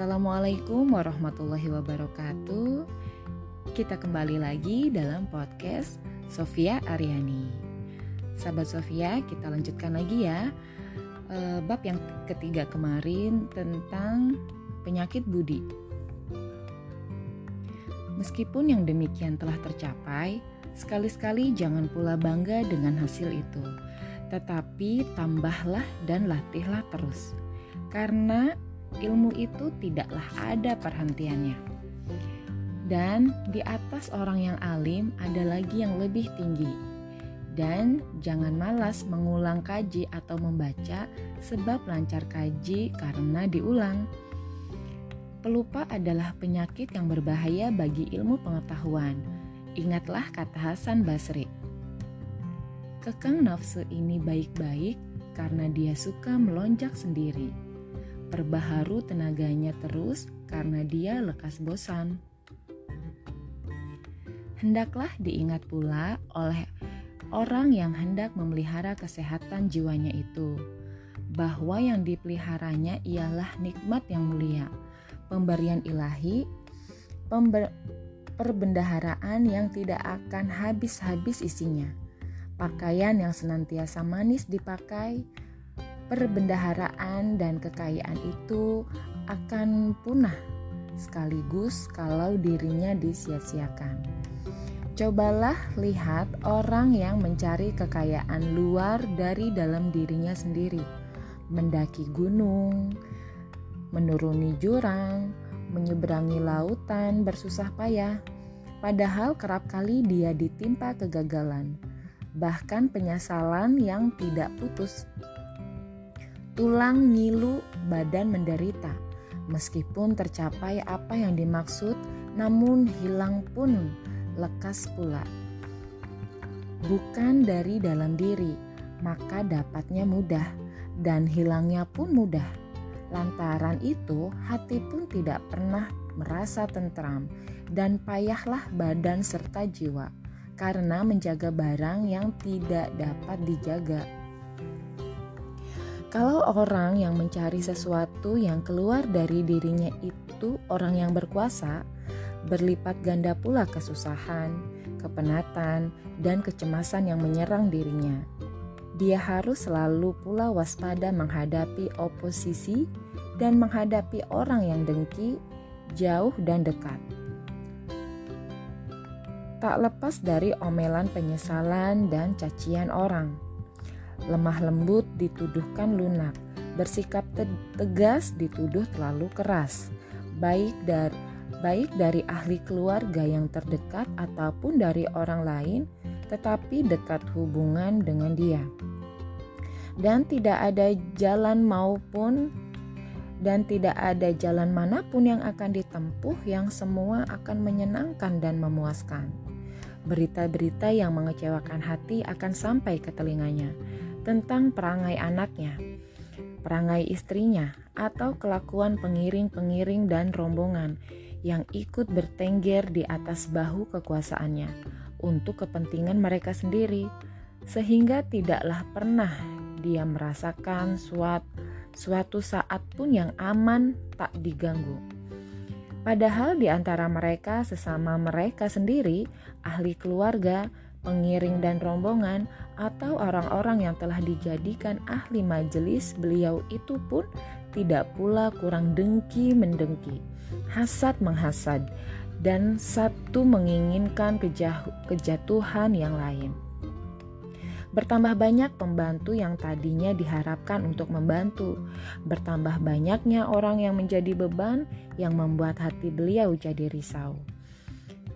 Assalamualaikum warahmatullahi wabarakatuh. Kita kembali lagi dalam podcast Sofia Aryani. Sahabat Sofia, kita lanjutkan lagi ya. E, bab yang ketiga kemarin tentang penyakit budi. Meskipun yang demikian telah tercapai, sekali-sekali jangan pula bangga dengan hasil itu. Tetapi tambahlah dan latihlah terus. Karena ilmu itu tidaklah ada perhentiannya. Dan di atas orang yang alim ada lagi yang lebih tinggi. Dan jangan malas mengulang kaji atau membaca sebab lancar kaji karena diulang. Pelupa adalah penyakit yang berbahaya bagi ilmu pengetahuan. Ingatlah kata Hasan Basri. Kekang nafsu ini baik-baik karena dia suka melonjak sendiri perbaharu tenaganya terus karena dia lekas bosan. Hendaklah diingat pula oleh orang yang hendak memelihara kesehatan jiwanya itu, bahwa yang dipeliharanya ialah nikmat yang mulia, pemberian ilahi, pember perbendaharaan yang tidak akan habis-habis isinya, pakaian yang senantiasa manis dipakai, perbendaharaan dan kekayaan itu akan punah sekaligus kalau dirinya disia-siakan. Cobalah lihat orang yang mencari kekayaan luar dari dalam dirinya sendiri, mendaki gunung, menuruni jurang, menyeberangi lautan bersusah payah, padahal kerap kali dia ditimpa kegagalan, bahkan penyesalan yang tidak putus tulang ngilu, badan menderita. Meskipun tercapai apa yang dimaksud, namun hilang pun lekas pula. Bukan dari dalam diri, maka dapatnya mudah dan hilangnya pun mudah. Lantaran itu, hati pun tidak pernah merasa tentram dan payahlah badan serta jiwa karena menjaga barang yang tidak dapat dijaga. Kalau orang yang mencari sesuatu yang keluar dari dirinya itu orang yang berkuasa, berlipat ganda pula kesusahan, kepenatan, dan kecemasan yang menyerang dirinya. Dia harus selalu pula waspada menghadapi oposisi dan menghadapi orang yang dengki, jauh dan dekat. Tak lepas dari omelan penyesalan dan cacian orang lemah lembut dituduhkan lunak, bersikap tegas dituduh terlalu keras, baik dari baik dari ahli keluarga yang terdekat ataupun dari orang lain, tetapi dekat hubungan dengan dia. Dan tidak ada jalan maupun dan tidak ada jalan mana pun yang akan ditempuh yang semua akan menyenangkan dan memuaskan. Berita-berita yang mengecewakan hati akan sampai ke telinganya, tentang perangai anaknya, perangai istrinya, atau kelakuan pengiring-pengiring dan rombongan yang ikut bertengger di atas bahu kekuasaannya untuk kepentingan mereka sendiri, sehingga tidaklah pernah dia merasakan suatu, suatu saat pun yang aman tak diganggu. Padahal di antara mereka sesama mereka sendiri, ahli keluarga, pengiring dan rombongan, atau orang-orang yang telah dijadikan ahli majelis beliau itu pun tidak pula kurang dengki mendengki, hasad menghasad, dan satu menginginkan kejatuhan yang lain. Bertambah banyak pembantu yang tadinya diharapkan untuk membantu, bertambah banyaknya orang yang menjadi beban yang membuat hati beliau jadi risau.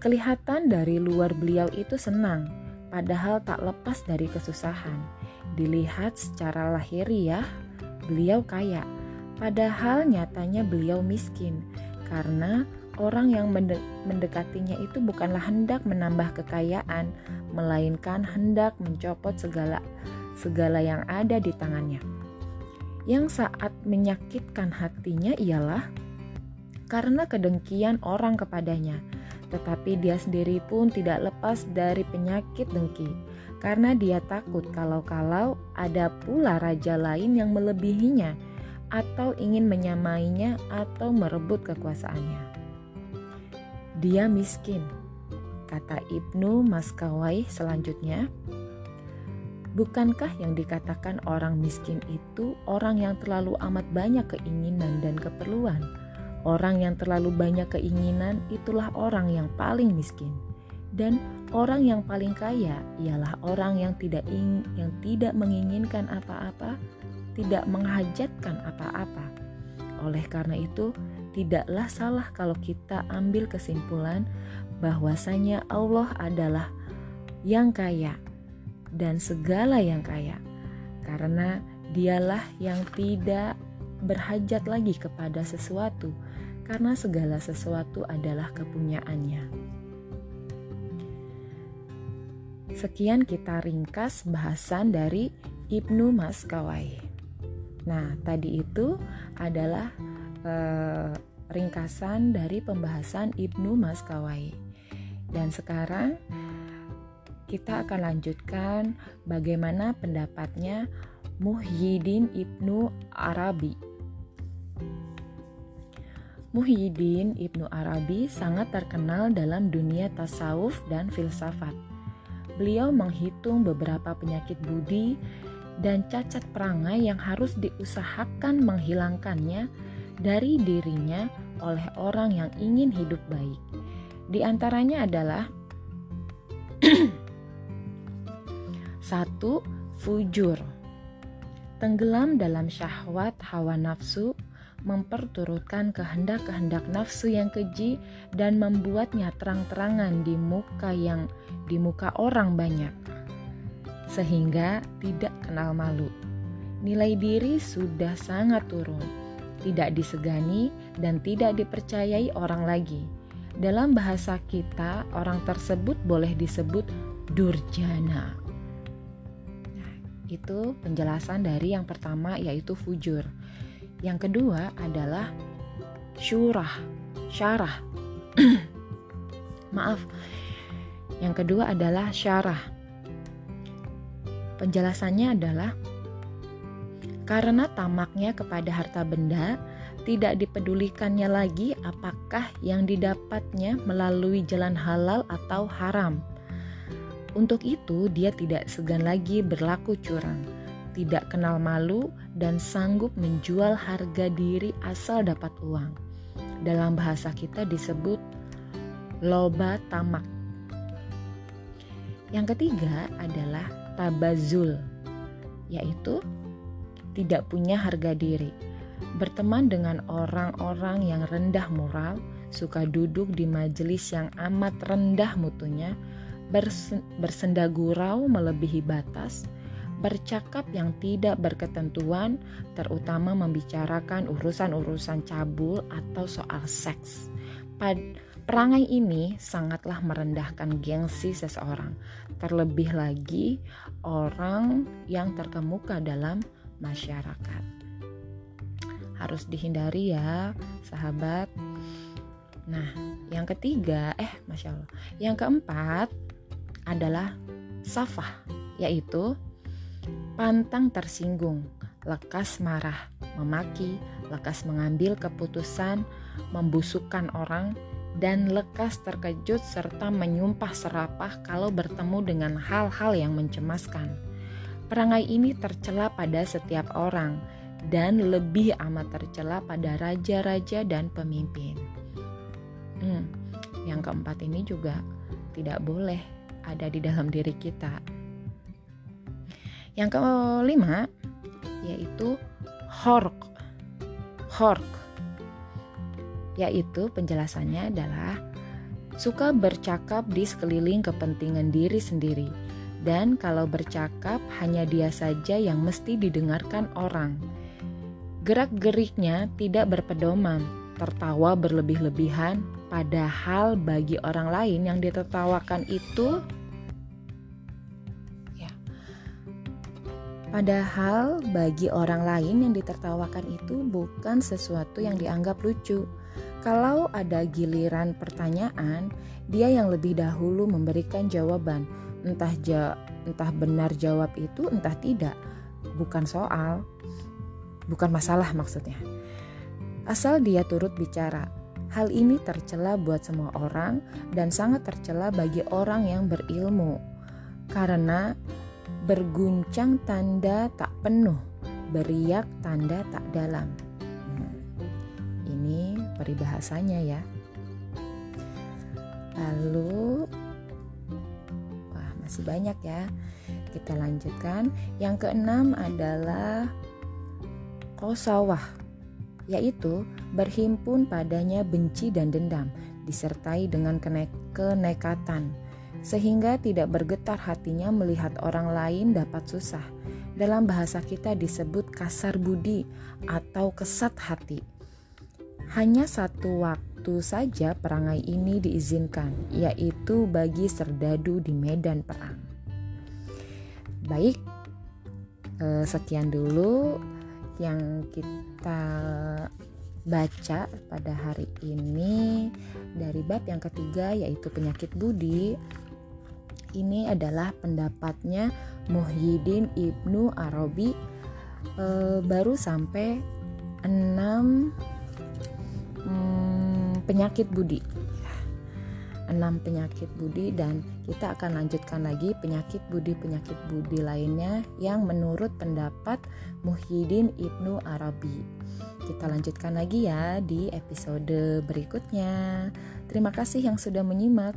Kelihatan dari luar beliau itu senang, padahal tak lepas dari kesusahan. Dilihat secara lahiriah, beliau kaya, padahal nyatanya beliau miskin karena orang yang mendekatinya itu bukanlah hendak menambah kekayaan, melainkan hendak mencopot segala segala yang ada di tangannya. Yang saat menyakitkan hatinya ialah karena kedengkian orang kepadanya tetapi dia sendiri pun tidak lepas dari penyakit dengki, karena dia takut kalau-kalau ada pula raja lain yang melebihinya, atau ingin menyamainya atau merebut kekuasaannya. Dia miskin, kata Ibnu Maskawai selanjutnya. Bukankah yang dikatakan orang miskin itu orang yang terlalu amat banyak keinginan dan keperluan? Orang yang terlalu banyak keinginan itulah orang yang paling miskin. Dan orang yang paling kaya ialah orang yang tidak ing, yang tidak menginginkan apa-apa, tidak menghajatkan apa-apa. Oleh karena itu, tidaklah salah kalau kita ambil kesimpulan bahwasanya Allah adalah yang kaya dan segala yang kaya, karena Dialah yang tidak berhajat lagi kepada sesuatu, karena segala sesuatu adalah kepunyaannya. Sekian kita ringkas bahasan dari Ibnu Maskawai. Nah, tadi itu adalah eh, ringkasan dari pembahasan Ibnu Maskawai. Dan sekarang kita akan lanjutkan bagaimana pendapatnya Muhyiddin Ibnu Arabi. Muhyiddin Ibnu Arabi sangat terkenal dalam dunia tasawuf dan filsafat. Beliau menghitung beberapa penyakit budi dan cacat perangai yang harus diusahakan menghilangkannya dari dirinya oleh orang yang ingin hidup baik. Di antaranya adalah Satu, fujur. Tenggelam dalam syahwat hawa nafsu, memperturutkan kehendak-kehendak nafsu yang keji dan membuatnya terang-terangan di muka yang di muka orang banyak. Sehingga tidak kenal malu. Nilai diri sudah sangat turun, tidak disegani dan tidak dipercayai orang lagi. Dalam bahasa kita, orang tersebut boleh disebut durjana. Itu penjelasan dari yang pertama yaitu fujur. Yang kedua adalah syurah, syarah. Maaf. Yang kedua adalah syarah. Penjelasannya adalah karena tamaknya kepada harta benda, tidak dipedulikannya lagi apakah yang didapatnya melalui jalan halal atau haram untuk itu, dia tidak segan lagi berlaku curang, tidak kenal malu, dan sanggup menjual harga diri asal dapat uang. Dalam bahasa kita disebut loba tamak. Yang ketiga adalah tabazul, yaitu tidak punya harga diri, berteman dengan orang-orang yang rendah moral, suka duduk di majelis yang amat rendah mutunya, bersenda gurau melebihi batas, bercakap yang tidak berketentuan, terutama membicarakan urusan-urusan cabul atau soal seks. Pad perangai ini sangatlah merendahkan gengsi seseorang, terlebih lagi orang yang terkemuka dalam masyarakat. Harus dihindari ya, sahabat. Nah, yang ketiga, eh, masya Allah, yang keempat adalah safah, yaitu pantang tersinggung, lekas marah, memaki, lekas mengambil keputusan, membusukkan orang, dan lekas terkejut serta menyumpah serapah kalau bertemu dengan hal-hal yang mencemaskan. Perangai ini tercela pada setiap orang dan lebih amat tercela pada raja-raja dan pemimpin. Hmm, yang keempat ini juga tidak boleh ada di dalam diri kita. Yang kelima yaitu hork. Hork yaitu penjelasannya adalah suka bercakap di sekeliling kepentingan diri sendiri dan kalau bercakap hanya dia saja yang mesti didengarkan orang. Gerak-geriknya tidak berpedoman, tertawa berlebih-lebihan, padahal bagi orang lain yang ditertawakan itu Padahal bagi orang lain yang ditertawakan itu bukan sesuatu yang dianggap lucu. Kalau ada giliran pertanyaan, dia yang lebih dahulu memberikan jawaban. Entah ja, entah benar jawab itu, entah tidak. Bukan soal. bukan masalah maksudnya. Asal dia turut bicara. Hal ini tercela buat semua orang dan sangat tercela bagi orang yang berilmu. Karena berguncang tanda tak penuh, beriak tanda tak dalam. Hmm, ini peribahasanya ya. Lalu wah masih banyak ya. Kita lanjutkan. Yang keenam adalah kosawah, yaitu berhimpun padanya benci dan dendam, disertai dengan kenekatan, sehingga tidak bergetar hatinya melihat orang lain dapat susah. Dalam bahasa kita disebut kasar budi atau kesat hati. Hanya satu waktu saja perangai ini diizinkan, yaitu bagi serdadu di medan perang. Baik, eh, sekian dulu yang kita baca pada hari ini dari bab yang ketiga yaitu penyakit budi. Ini adalah pendapatnya Muhyiddin Ibnu Arabi e, baru sampai enam hmm, penyakit budi enam penyakit budi dan kita akan lanjutkan lagi penyakit budi-penyakit budi lainnya yang menurut pendapat Muhyiddin Ibnu Arabi. Kita lanjutkan lagi ya di episode berikutnya. Terima kasih yang sudah menyimak.